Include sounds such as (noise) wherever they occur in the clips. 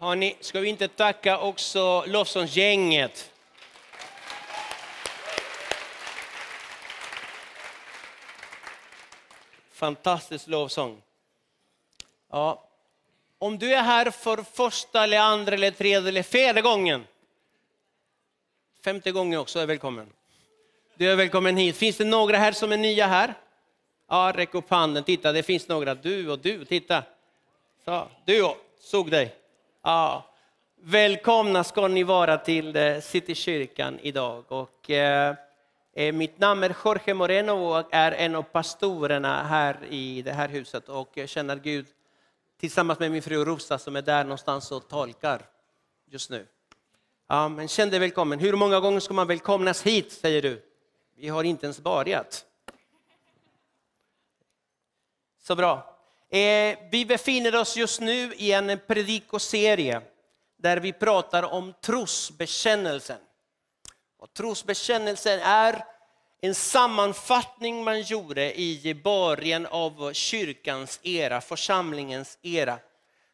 Hörrni, ska vi inte tacka också lovsångsgänget? Fantastisk lovsång. Ja. Om du är här för första, eller andra, eller tredje eller fjärde gången. Femte gången också är välkommen. Du är välkommen hit. Finns det några här som är nya här? Ja, räck upp handen. Titta, det finns några. Du och du, titta. Så, du såg dig. Ja. Välkomna ska ni vara till eh, Citykyrkan idag. Och, eh, eh, mitt namn är Jorge Moreno och är en av pastorerna här i det här huset. Och jag känner Gud tillsammans med min fru Rosa som är där någonstans och tolkar just nu. Ja, men känn dig välkommen. Hur många gånger ska man välkomnas hit, säger du? Vi har inte ens börjat. Så bra. Eh, vi befinner oss just nu i en predikoserie där vi pratar om trosbekännelsen. Och trosbekännelsen är en sammanfattning man gjorde i början av kyrkans era, församlingens era,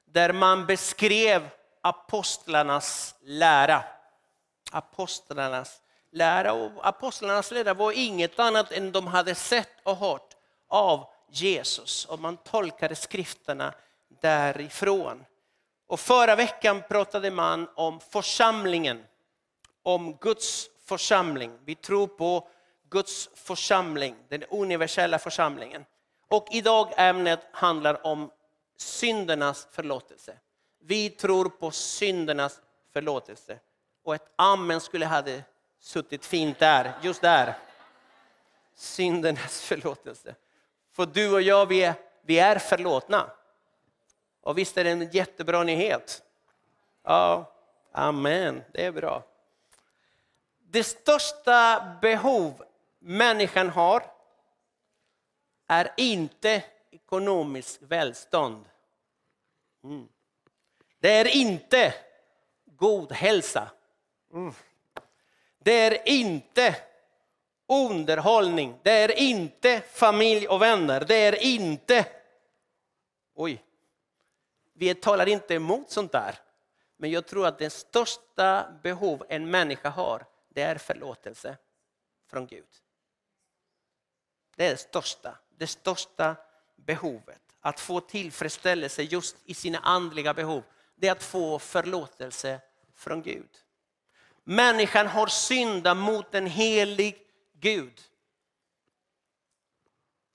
där man beskrev apostlarnas lära. Apostlarnas lära. Och apostlarnas lära var inget annat än de hade sett och hört av Jesus och man tolkade skrifterna därifrån. Och förra veckan pratade man om församlingen, om Guds församling. Vi tror på Guds församling, den universella församlingen. Och idag ämnet handlar om syndernas förlåtelse. Vi tror på syndernas förlåtelse. Och ett amen skulle ha suttit fint där, just där. Syndernas förlåtelse. För du och jag, vi är, vi är förlåtna. Och visst är det en jättebra nyhet? Ja, amen, det är bra. Det största behov människan har är inte ekonomiskt välstånd. Mm. Det är inte god hälsa. Mm. Det är inte underhållning. Det är inte familj och vänner. Det är inte... Oj. Vi talar inte emot sånt där. Men jag tror att det största behov en människa har, det är förlåtelse från Gud. Det är det största, det största behovet. Att få tillfredsställelse just i sina andliga behov, det är att få förlåtelse från Gud. Människan har syndat mot en helig Gud.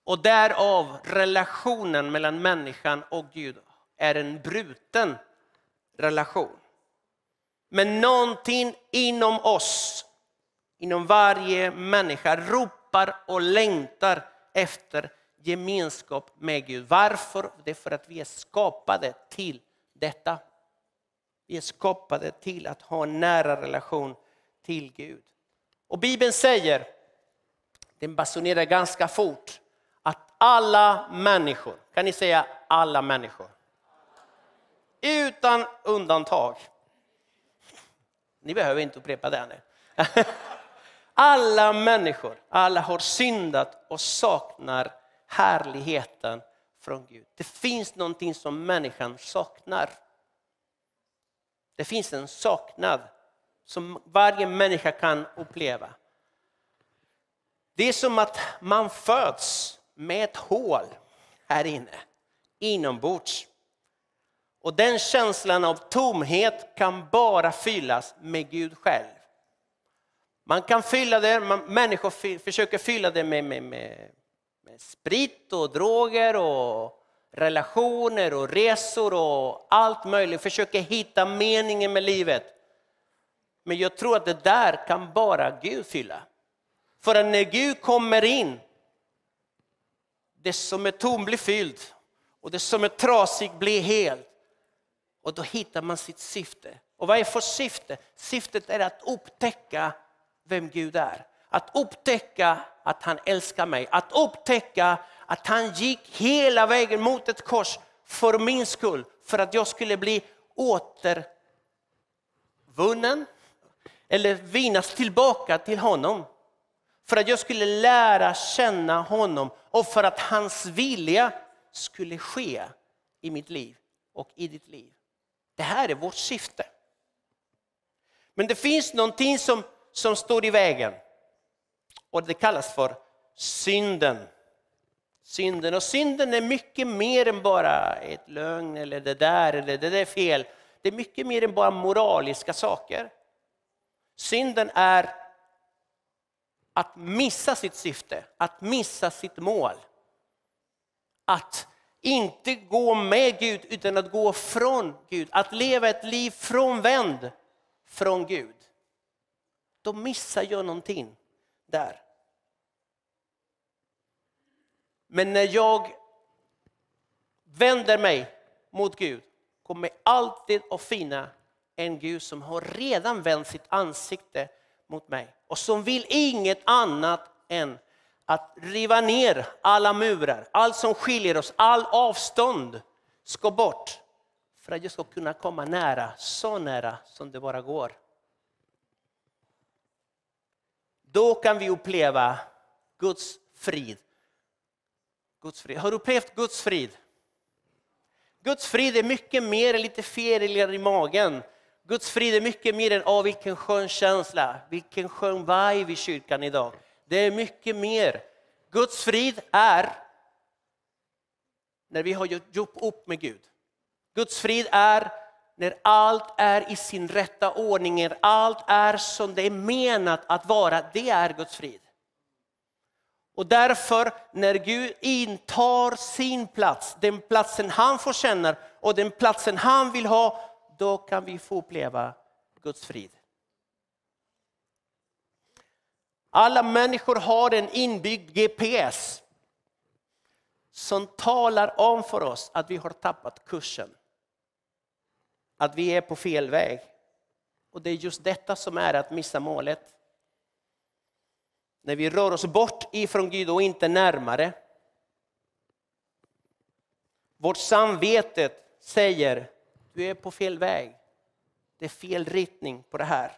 Och därav relationen mellan människan och Gud är en bruten relation. Men någonting inom oss, inom varje människa ropar och längtar efter gemenskap med Gud. Varför? Det är för att vi är skapade till detta. Vi är skapade till att ha en nära relation till Gud. Och Bibeln säger den basunerar ganska fort att alla människor, kan ni säga alla människor? Utan undantag. Ni behöver inte upprepa det nu. (laughs) Alla människor, alla har syndat och saknar härligheten från Gud. Det finns någonting som människan saknar. Det finns en saknad som varje människa kan uppleva. Det är som att man föds med ett hål här inne, inombords. Och den känslan av tomhet kan bara fyllas med Gud själv. Man kan fylla det, man, människor försöker fylla det med, med, med, med sprit och droger och relationer och resor och allt möjligt. Försöker hitta meningen med livet. Men jag tror att det där kan bara Gud fylla. För när Gud kommer in, det som är tomt blir fyllt och det som är trasigt blir helt. Och då hittar man sitt syfte. Och vad är för syfte? Syftet är att upptäcka vem Gud är. Att upptäcka att han älskar mig. Att upptäcka att han gick hela vägen mot ett kors för min skull. För att jag skulle bli återvunnen eller vinnas tillbaka till honom. För att jag skulle lära känna honom och för att hans vilja skulle ske i mitt liv och i ditt liv. Det här är vårt syfte. Men det finns någonting som, som står i vägen. Och det kallas för synden. Synden. Och synden är mycket mer än bara ett lögn eller det där eller det där är fel. Det är mycket mer än bara moraliska saker. Synden är att missa sitt syfte, att missa sitt mål. Att inte gå med Gud utan att gå från Gud. Att leva ett liv frånvänd från Gud. Då missar jag någonting där. Men när jag vänder mig mot Gud kommer jag alltid att finna en Gud som har redan vänt sitt ansikte mot mig och som vill inget annat än att riva ner alla murar, allt som skiljer oss, all avstånd ska bort för att jag ska kunna komma nära, så nära som det bara går. Då kan vi uppleva Guds frid. Guds frid. Har du upplevt Guds frid? Guds frid är mycket mer än lite fjärilar i magen. Guds frid är mycket mer än oh, vilken skön känsla, vilken skön vibe i kyrkan idag. Det är mycket mer. Guds frid är när vi har gjort upp med Gud. Guds frid är när allt är i sin rätta ordning, när allt är som det är menat att vara. Det är Guds frid. Och därför när Gud intar sin plats, den platsen han förtjänar och den platsen han vill ha, då kan vi få uppleva Guds frid. Alla människor har en inbyggd GPS som talar om för oss att vi har tappat kursen. Att vi är på fel väg. Och det är just detta som är att missa målet. När vi rör oss bort ifrån Gud och inte närmare. Vårt samvete säger, du är på fel väg. Det är fel riktning på det här.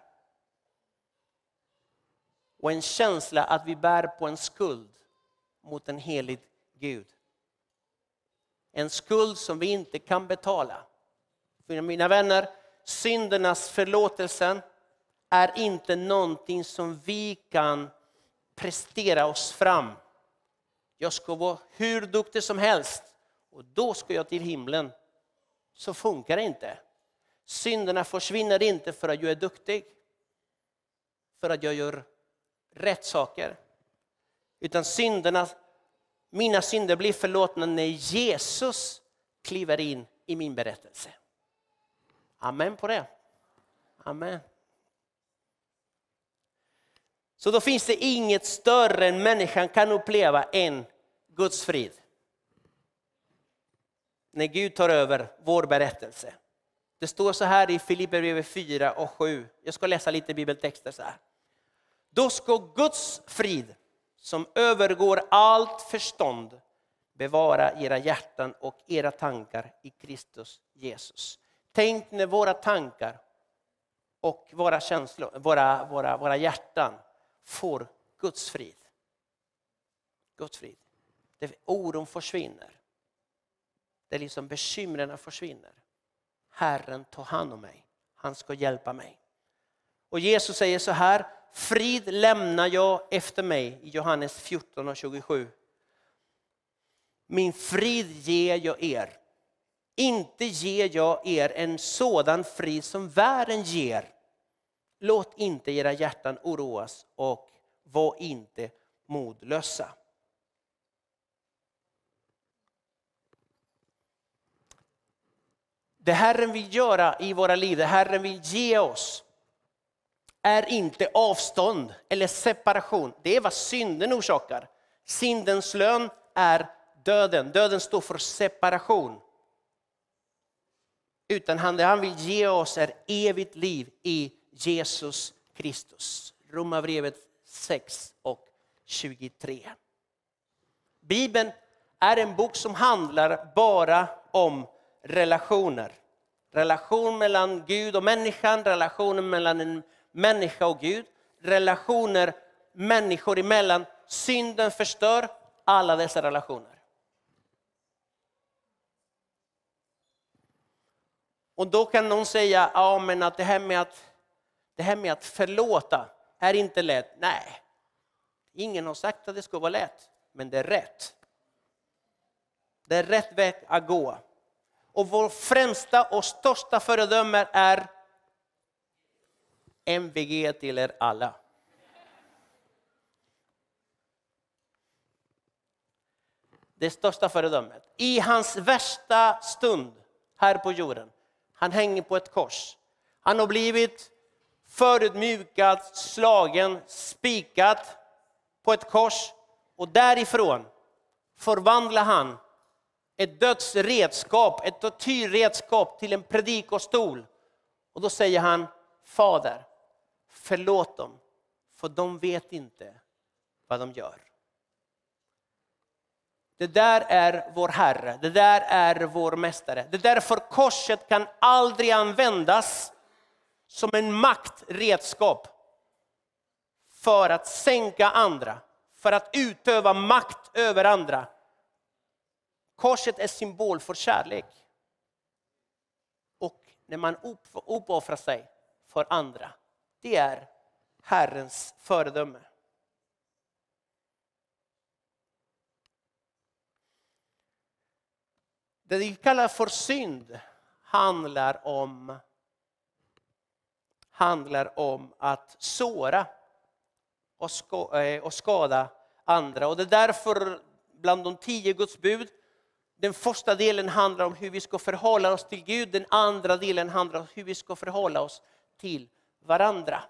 Och en känsla att vi bär på en skuld mot en helig Gud. En skuld som vi inte kan betala. För mina vänner, syndernas förlåtelsen är inte någonting som vi kan prestera oss fram. Jag ska vara hur duktig som helst och då ska jag till himlen. Så funkar det inte. Synderna försvinner inte för att jag är duktig, för att jag gör rätt saker. Utan synderna, mina synder blir förlåtna när Jesus kliver in i min berättelse. Amen på det. Amen. Så då finns det inget större än människan kan uppleva än Guds frid. När Gud tar över vår berättelse. Det står så här i Filipperbrevet 4 och 7. Jag ska läsa lite bibeltexter så här. Då ska Guds frid som övergår allt förstånd bevara era hjärtan och era tankar i Kristus Jesus. Tänk när våra tankar och våra känslor, våra, våra, våra hjärtan får Guds frid. Guds frid. Det, oron försvinner där liksom bekymren försvinner. Herren tar hand om mig. Han ska hjälpa mig. Och Jesus säger så här, frid lämnar jag efter mig i Johannes 14 och 27. Min frid ger jag er. Inte ger jag er en sådan frid som världen ger. Låt inte era hjärtan oroas och var inte modlösa. Det Herren vill göra i våra liv, det Herren vill ge oss, är inte avstånd eller separation. Det är vad synden orsakar. Syndens lön är döden. Döden står för separation. Utan han, det han vill ge oss är evigt liv i Jesus Kristus. Romarbrevet 6 och 23. Bibeln är en bok som handlar bara om relationer. Relation mellan Gud och människan, relationen mellan en människa och Gud, relationer människor emellan. Synden förstör alla dessa relationer. Och då kan någon säga, ja men att det här med att, det här med att förlåta är inte lätt. Nej, ingen har sagt att det ska vara lätt, men det är rätt. Det är rätt väg att gå. Och vår främsta och största föredöme är MVG till er alla. Det största föredömet. I hans värsta stund här på jorden, han hänger på ett kors. Han har blivit förödmjukad, slagen, spikad på ett kors och därifrån förvandlar han ett dödsredskap, ett tortyrredskap till en predikostol. Och då säger han, Fader, förlåt dem, för de vet inte vad de gör. Det där är vår Herre, det där är vår Mästare. Det därför korset kan aldrig användas som en maktredskap för att sänka andra, för att utöva makt över andra. Korset är symbol för kärlek. Och när man uppoffrar sig för andra, det är Herrens föredöme. Det vi kallar för synd handlar om, handlar om att såra och eh, skada andra. Och det är därför bland de tio Guds bud, den första delen handlar om hur vi ska förhålla oss till Gud, den andra delen handlar om hur vi ska förhålla oss till varandra.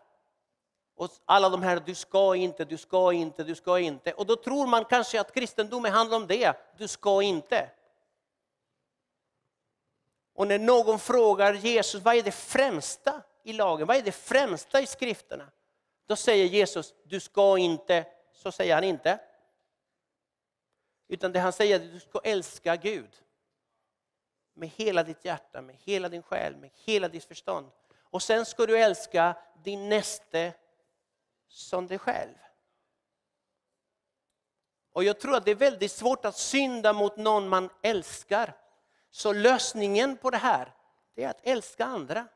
Och alla de här, du ska inte, du ska inte, du ska inte. Och då tror man kanske att kristendomen handlar om det, du ska inte. Och när någon frågar Jesus, vad är det främsta i lagen? Vad är det främsta i skrifterna? Då säger Jesus, du ska inte, så säger han inte. Utan det han säger är att du ska älska Gud. Med hela ditt hjärta, med hela din själ, med hela ditt förstånd. Och sen ska du älska din näste som dig själv. Och jag tror att det är väldigt svårt att synda mot någon man älskar. Så lösningen på det här det är att älska andra.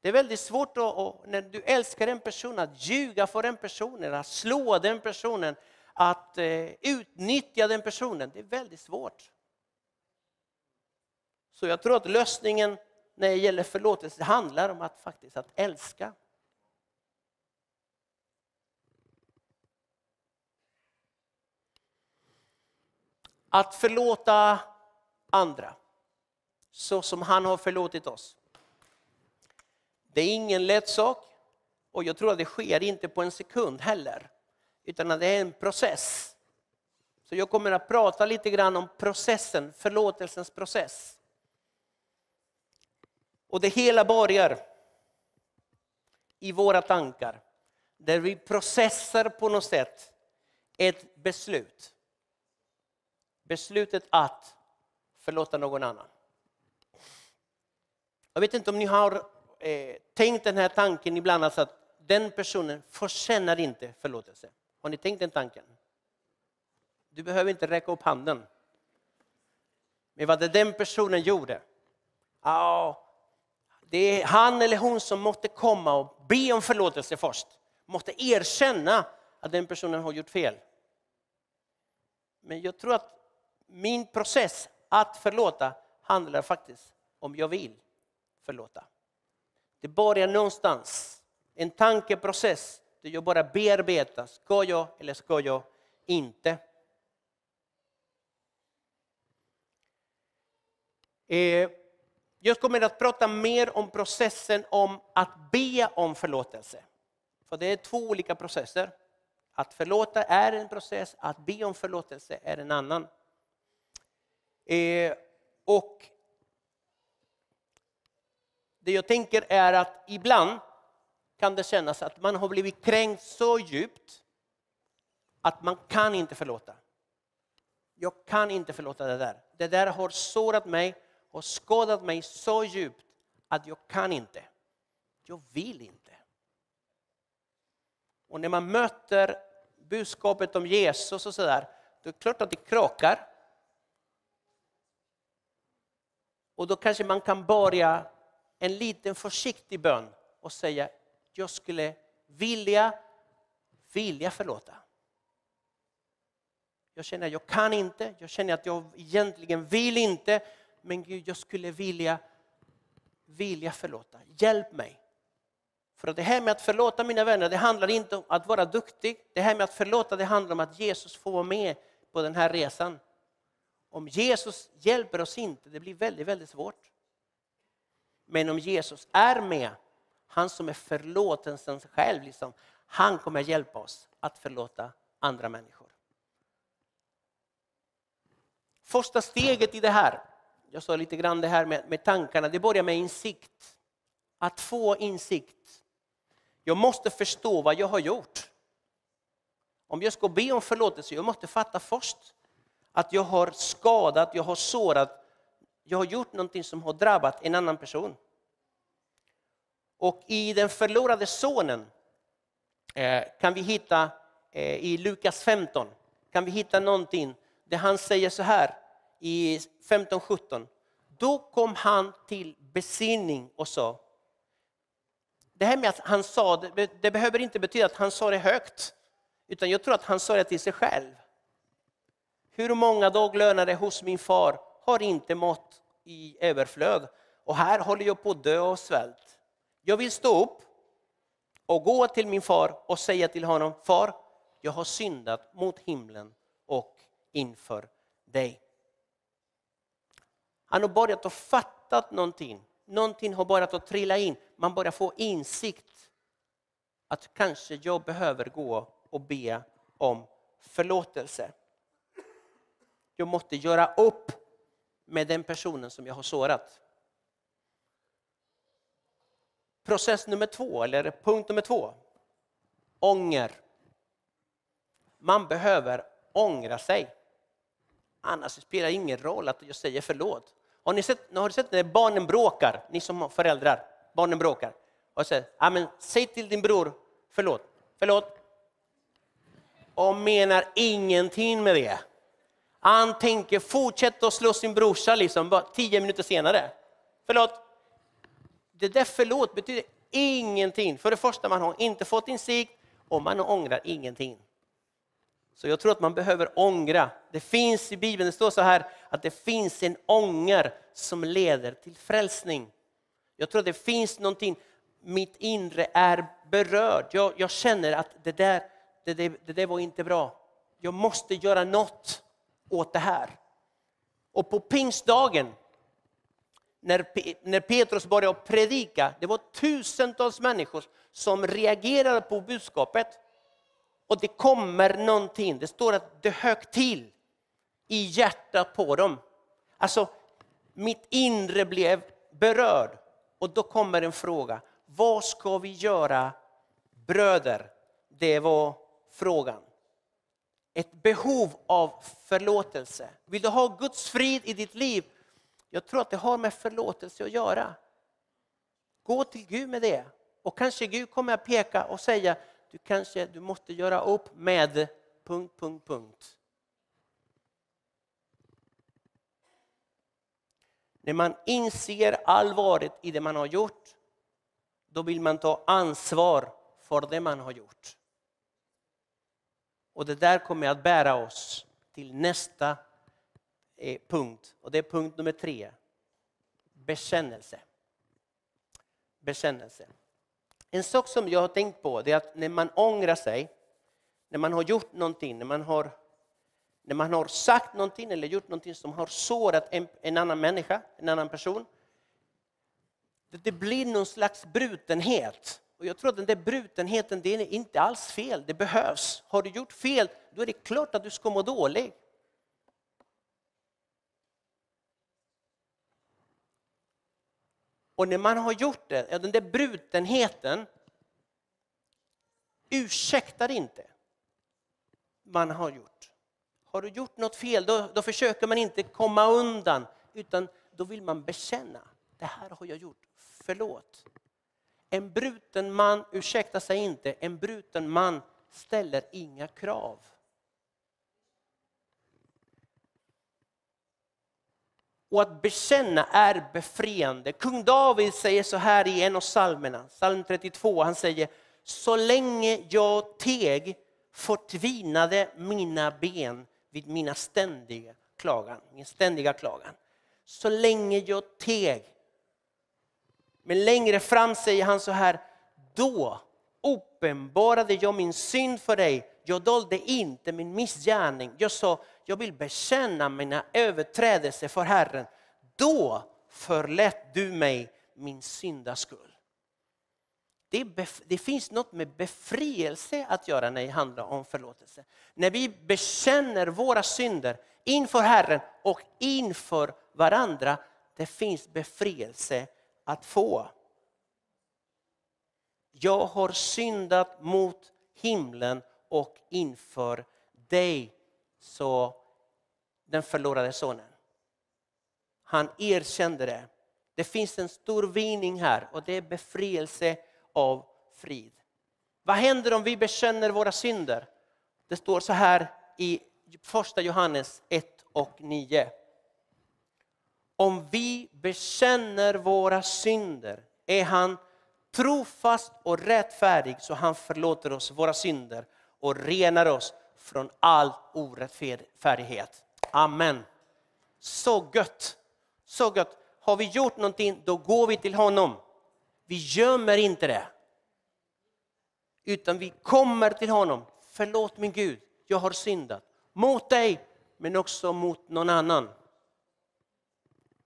Det är väldigt svårt att, när du älskar en person att ljuga för den personen, att slå den personen, att eh, utnyttja den personen. Det är väldigt svårt. Så jag tror att lösningen när det gäller förlåtelse handlar om att faktiskt att älska. Att förlåta andra så som han har förlåtit oss. Det är ingen lätt sak och jag tror att det sker inte på en sekund heller. Utan att det är en process. Så jag kommer att prata lite grann om processen, förlåtelsens process. Och det hela börjar i våra tankar. Där vi processar på något sätt ett beslut. Beslutet att förlåta någon annan. Jag vet inte om ni har eh, tänkt den här tanken ibland, alltså att den personen förtjänar inte förlåtelse. Har ni tänkt den tanken? Du behöver inte räcka upp handen. Men vad det den personen gjorde, ja, det är han eller hon som måste komma och be om förlåtelse först. Måste erkänna att den personen har gjort fel. Men jag tror att min process att förlåta handlar faktiskt om jag vill förlåta. Det börjar någonstans, en tankeprocess där jag bara bearbetar, ska jag eller ska jag inte? Eh, jag kommer att prata mer om processen om att be om förlåtelse. För det är två olika processer. Att förlåta är en process, att be om förlåtelse är en annan. Eh, och det jag tänker är att ibland kan det kännas att man har blivit kränkt så djupt att man kan inte förlåta. Jag kan inte förlåta det där. Det där har sårat mig och skadat mig så djupt att jag kan inte. Jag vill inte. Och när man möter budskapet om Jesus och sådär, då är det klart att det krockar. Och då kanske man kan börja en liten försiktig bön och säga, jag skulle vilja, vilja förlåta. Jag känner att jag kan inte, jag känner att jag egentligen vill inte, men Gud, jag skulle vilja, vilja förlåta. Hjälp mig. För det här med att förlåta mina vänner, det handlar inte om att vara duktig. Det här med att förlåta, det handlar om att Jesus får vara med på den här resan. Om Jesus hjälper oss inte, det blir väldigt, väldigt svårt. Men om Jesus är med, han som är förlåtelsens själv, liksom, han kommer hjälpa oss att förlåta andra människor. Första steget i det här, jag sa lite grann det här med, med tankarna, det börjar med insikt. Att få insikt. Jag måste förstå vad jag har gjort. Om jag ska be om förlåtelse, jag måste fatta först att jag har skadat, jag har sårat, jag har gjort någonting som har drabbat en annan person. Och i den förlorade sonen eh, kan vi hitta, eh, i Lukas 15, kan vi hitta någonting där han säger så här i 15-17. Då kom han till besinning och sa, det här med att han sa det, det behöver inte betyda att han sa det högt, utan jag tror att han sa det till sig själv. Hur många daglönare hos min far har inte mått i överflöd och här håller jag på att dö av svält. Jag vill stå upp och gå till min far och säga till honom, far, jag har syndat mot himlen och inför dig. Han har börjat att fatta någonting. Någonting har börjat att trilla in. Man börjar få insikt att kanske jag behöver gå och be om förlåtelse. Jag måste göra upp med den personen som jag har sårat. Process nummer två, eller punkt nummer två. Ånger. Man behöver ångra sig. Annars spelar det ingen roll att jag säger förlåt. Har ni sett, har ni sett när barnen bråkar, ni som har föräldrar, barnen bråkar. Och säger, Amen, säg till din bror förlåt, förlåt. Och menar ingenting med det. Han tänker fortsätta att slå sin brorsa liksom, bara tio minuter senare. Förlåt. Det där förlåt betyder ingenting. För det första, man har inte fått insikt och man ångrar ingenting. Så jag tror att man behöver ångra. Det finns i Bibeln, det står så här att det finns en ånger som leder till frälsning. Jag tror att det finns någonting, mitt inre är berörd. Jag, jag känner att det där, det, det, det där var inte bra. Jag måste göra något åt det här. Och på pingstdagen, när, när Petrus började predika, det var tusentals människor som reagerade på budskapet. Och det kommer någonting, det står att det högg till i hjärtat på dem. Alltså, mitt inre blev berörd. Och då kommer en fråga, vad ska vi göra bröder? Det var frågan ett behov av förlåtelse. Vill du ha Guds frid i ditt liv? Jag tror att det har med förlåtelse att göra. Gå till Gud med det. Och kanske Gud kommer att peka och säga, du kanske du måste göra upp med... punkt, punkt, punkt. När man inser allvaret i det man har gjort, då vill man ta ansvar för det man har gjort. Och det där kommer att bära oss till nästa punkt. Och det är punkt nummer tre. Bekännelse. Bekännelse. En sak som jag har tänkt på är att när man ångrar sig, när man har gjort någonting, när man har, när man har sagt någonting eller gjort någonting som har sårat en, en annan människa, en annan person. Det, det blir någon slags brutenhet. Och jag tror att den där brutenheten, det är inte alls fel, det behövs. Har du gjort fel, då är det klart att du ska må dåligt. Och när man har gjort det, den där brutenheten ursäktar inte man har gjort. Har du gjort något fel, då, då försöker man inte komma undan, utan då vill man bekänna. Det här har jag gjort, förlåt. En bruten man ursäktar sig inte, en bruten man ställer inga krav. Och att bekänna är befriande. Kung David säger så här i en av psalmerna, psalm 32, han säger så länge jag teg förtvinade mina ben vid mina ständiga klagan, min ständiga klagan. Så länge jag teg. Men längre fram säger han så här, då uppenbarade jag min synd för dig. Jag dolde inte min missgärning. Jag sa, jag vill bekänna mina överträdelser för Herren. Då förlät du mig min syndaskuld. Det, det, finns något med befrielse att göra när det handlar om förlåtelse. När vi bekänner våra synder inför Herren och inför varandra, det finns befrielse att få. Jag har syndat mot himlen och inför dig, så den förlorade sonen. Han erkände det. Det finns en stor vinning här och det är befrielse av frid. Vad händer om vi bekänner våra synder? Det står så här i första Johannes 1 och 9. Om vi bekänner våra synder är han trofast och rättfärdig så han förlåter oss våra synder och renar oss från all orättfärdighet. Amen. Så gött! Så gött. Har vi gjort någonting, då går vi till honom. Vi gömmer inte det. Utan vi kommer till honom. Förlåt min Gud, jag har syndat. Mot dig, men också mot någon annan.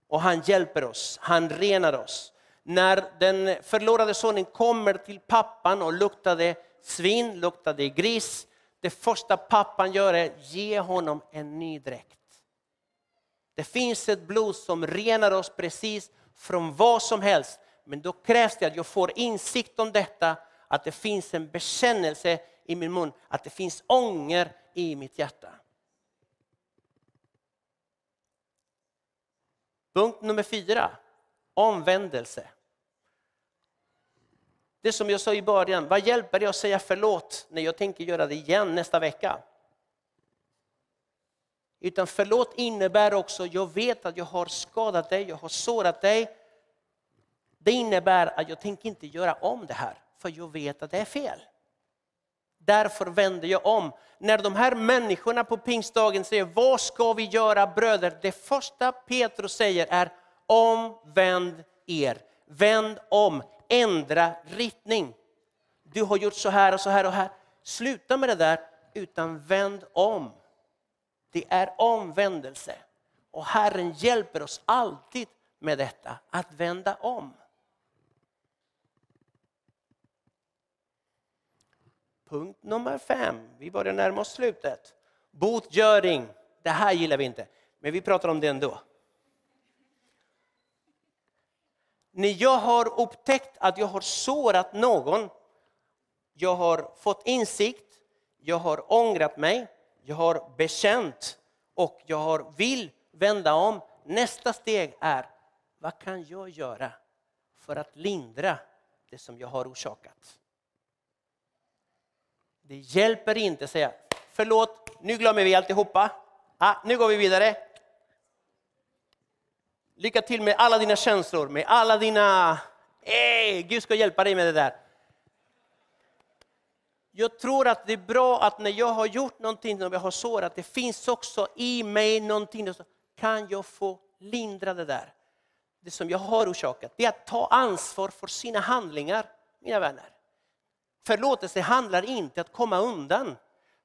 Och han hjälper oss, han renar oss. När den förlorade sonen kommer till pappan och luktade svin, luktade gris. Det första pappan gör är att ge honom en ny dräkt. Det finns ett blod som renar oss precis från vad som helst. Men då krävs det att jag får insikt om detta, att det finns en bekännelse i min mun, att det finns ånger i mitt hjärta. Punkt nummer fyra, omvändelse. Det som jag sa i början, vad hjälper det att säga förlåt när jag tänker göra det igen nästa vecka? Utan förlåt innebär också, jag vet att jag har skadat dig, jag har sårat dig. Det innebär att jag tänker inte göra om det här, för jag vet att det är fel. Därför vänder jag om. När de här människorna på pingstdagen säger, vad ska vi göra bröder? Det första Petrus säger är, omvänd er. Vänd om, ändra riktning. Du har gjort så här och så här och här. Sluta med det där, utan vänd om. Det är omvändelse. Och Herren hjälper oss alltid med detta, att vända om. Punkt nummer fem, vi börjar närma oss slutet. Botgöring, det här gillar vi inte, men vi pratar om det ändå. När jag har upptäckt att jag har sårat någon, jag har fått insikt, jag har ångrat mig, jag har bekänt och jag har, vill vända om. Nästa steg är, vad kan jag göra för att lindra det som jag har orsakat? Det hjälper inte att säga, förlåt, nu glömmer vi alltihopa. Ah, nu går vi vidare. Lycka till med alla dina känslor, med alla dina... Hey, Gud ska hjälpa dig med det där jag tror att det är bra att när jag har gjort någonting, när jag har sårat, det finns också i mig någonting, kan jag få lindra det där. Det som jag har orsakat. Det är att ta ansvar för sina handlingar, mina vänner. Förlåtelse handlar inte om att komma undan.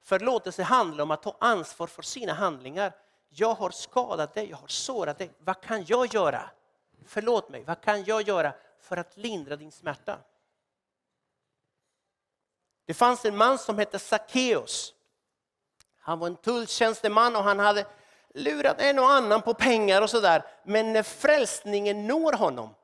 Förlåtelse handlar om att ta ansvar för sina handlingar. Jag har skadat dig, jag har sårat dig. Vad kan jag göra? Förlåt mig, vad kan jag göra för att lindra din smärta? Det fanns en man som hette Sackeus. Han var en tulltjänsteman och han hade lurat en och annan på pengar och sådär. Men när frälsningen når honom,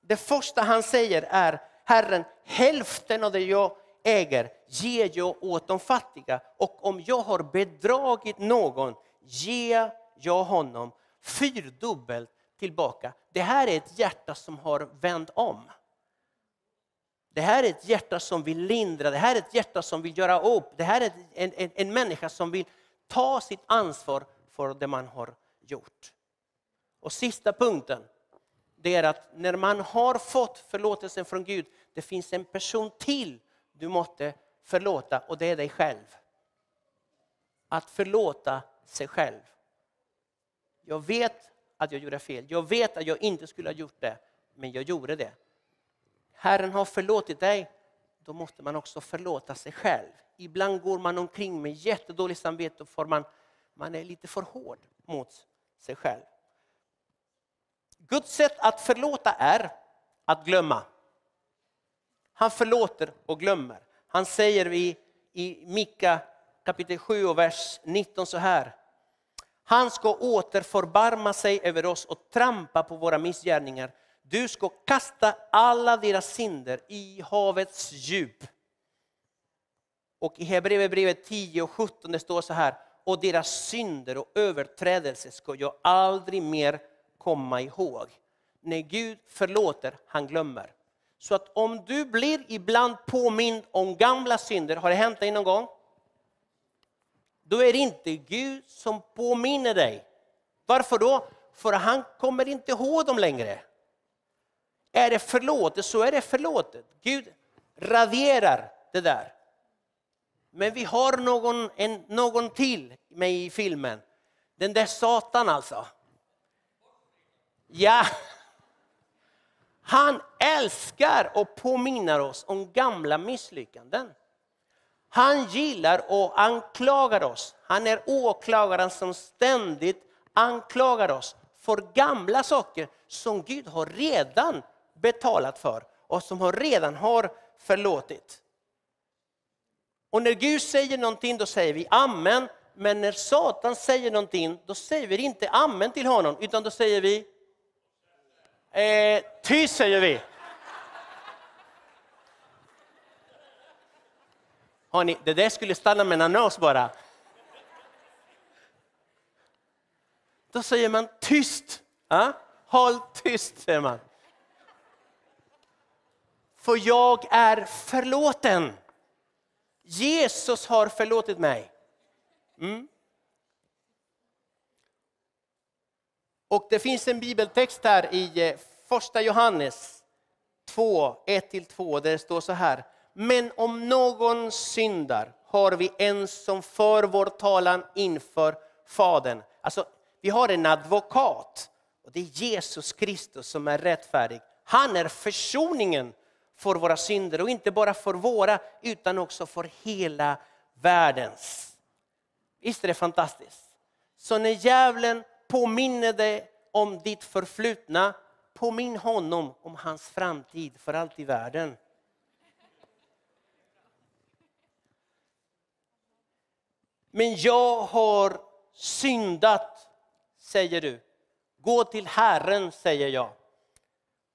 det första han säger är Herren, hälften av det jag äger ger jag åt de fattiga och om jag har bedragit någon ger jag honom fyrdubbelt tillbaka. Det här är ett hjärta som har vänt om. Det här är ett hjärta som vill lindra, det här är ett hjärta som vill göra upp. Det här är en, en, en människa som vill ta sitt ansvar för det man har gjort. Och sista punkten, det är att när man har fått förlåtelsen från Gud, det finns en person till du måste förlåta och det är dig själv. Att förlåta sig själv. Jag vet att jag gjorde fel. Jag vet att jag inte skulle ha gjort det, men jag gjorde det. Herren har förlåtit dig, då måste man också förlåta sig själv. Ibland går man omkring med jättedåligt samvete för man, man är lite för hård mot sig själv. Guds sätt att förlåta är att glömma. Han förlåter och glömmer. Han säger i, i Mika kapitel 7 och vers 19 så här. Han ska åter förbarma sig över oss och trampa på våra missgärningar. Du ska kasta alla deras synder i havets djup. Och i Hebreerbrevet 10 och 17 det står så här. Och deras synder och överträdelser ska jag aldrig mer komma ihåg. När Gud förlåter, han glömmer. Så att om du blir ibland påmind om gamla synder, har det hänt dig någon gång? Då är det inte Gud som påminner dig. Varför då? För han kommer inte ihåg dem längre. Är det förlåtet så är det förlåtet. Gud raderar det där. Men vi har någon, en, någon till med i filmen. Den där Satan alltså. Ja, han älskar och påminner oss om gamla misslyckanden. Han gillar och anklagar oss. Han är åklagaren som ständigt anklagar oss för gamla saker som Gud har redan betalat för och som han redan har förlåtit. Och när Gud säger någonting då säger vi amen. Men när Satan säger någonting då säger vi inte amen till honom utan då säger vi Eh, tyst säger vi. Hörrni, det där skulle stanna mellan oss bara. Då säger man tyst. Ja? Håll tyst, säger man. För jag är förlåten. Jesus har förlåtit mig. Mm. Och det finns en bibeltext här i eh, första Johannes 2, 1-2 där det står så här. Men om någon syndar har vi en som för vår talan inför Fadern. Alltså, vi har en advokat och det är Jesus Kristus som är rättfärdig. Han är försoningen för våra synder och inte bara för våra utan också för hela världens. Visst är det fantastiskt? Så när djävulen påminner dig om ditt förflutna, påminn honom om hans framtid för allt i världen. Men jag har syndat, säger du. Gå till Herren, säger jag.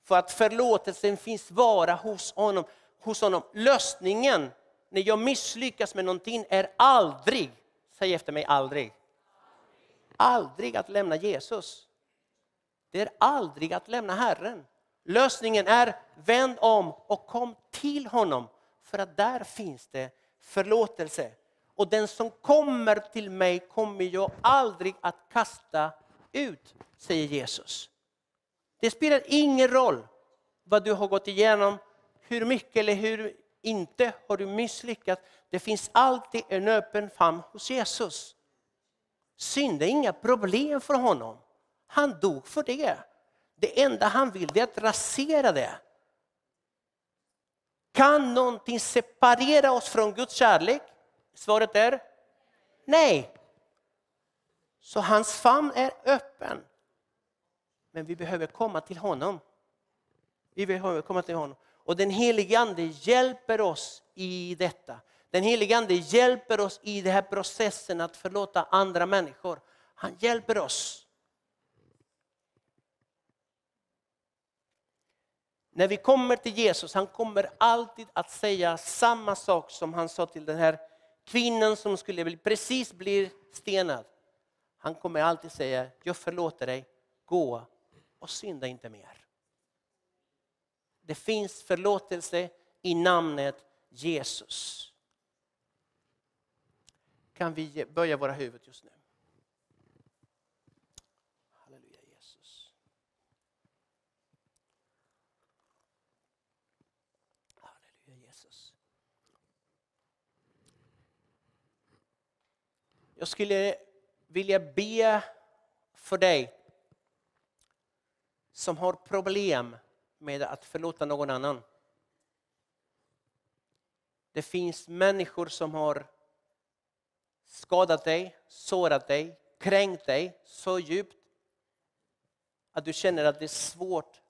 För att förlåtelsen finns bara hos honom. Hos honom. Lösningen när jag misslyckas med någonting är aldrig, säg efter mig aldrig, aldrig att lämna Jesus. Det är aldrig att lämna Herren. Lösningen är vänd om och kom till honom för att där finns det förlåtelse. Och den som kommer till mig kommer jag aldrig att kasta ut, säger Jesus. Det spelar ingen roll vad du har gått igenom, hur mycket eller hur inte har du misslyckats. Det finns alltid en öppen famn hos Jesus. Synd är inga problem för honom. Han dog för det. Det enda han vill är att rasera det. Kan någonting separera oss från Guds kärlek? Svaret är nej. Så hans famn är öppen. Men vi behöver komma till honom. Vi behöver komma till honom. Och den helige Ande hjälper oss i detta. Den helige Ande hjälper oss i den här processen att förlåta andra människor. Han hjälper oss. När vi kommer till Jesus, han kommer alltid att säga samma sak som han sa till den här kvinnan som skulle bli, precis bli stenad. Han kommer alltid säga, jag förlåter dig, gå och synda inte mer. Det finns förlåtelse i namnet Jesus. Kan vi böja våra huvud just nu? Halleluja Jesus. Jag skulle vilja be för dig som har problem med att förlåta någon annan. Det finns människor som har skadat dig, sårat dig, kränkt dig så djupt att du känner att det är svårt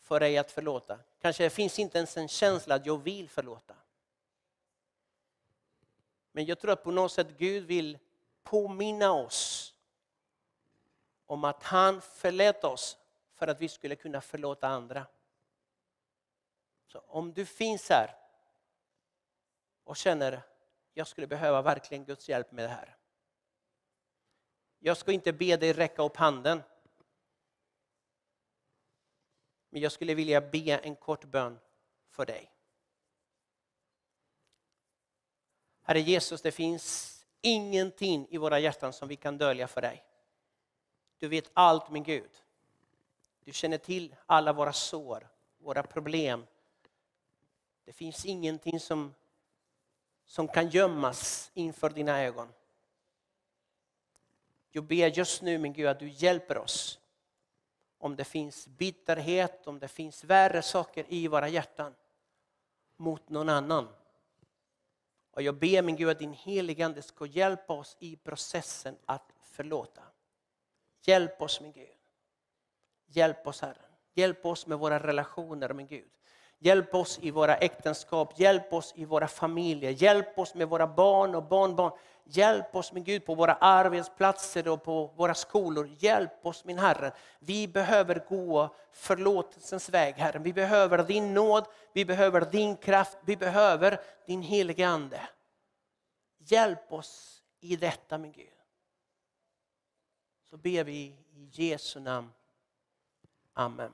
för dig att förlåta. Kanske det finns inte ens en känsla att jag vill förlåta. Men jag tror att på något sätt Gud vill påminna oss om att han förlät oss för att vi skulle kunna förlåta andra. Så om du finns här och känner jag skulle behöva verkligen Guds hjälp med det här. Jag ska inte be dig räcka upp handen. Men jag skulle vilja be en kort bön för dig. Herre Jesus, det finns ingenting i våra hjärtan som vi kan dölja för dig. Du vet allt min Gud. Du känner till alla våra sår, våra problem. Det finns ingenting som, som kan gömmas inför dina ögon. Jag ber just nu min Gud att du hjälper oss. Om det finns bitterhet, om det finns värre saker i våra hjärtan mot någon annan. Och jag ber min Gud att din helige Ande ska hjälpa oss i processen att förlåta. Hjälp oss min Gud. Hjälp oss Herre. Hjälp oss med våra relationer med Gud. Hjälp oss i våra äktenskap, hjälp oss i våra familjer, hjälp oss med våra barn och barnbarn. Hjälp oss min Gud på våra arbetsplatser och på våra skolor. Hjälp oss min Herre. Vi behöver gå förlåtelsens väg Herre. Vi behöver din nåd, vi behöver din kraft, vi behöver din helige Ande. Hjälp oss i detta min Gud. Så ber vi i Jesu namn. Amen.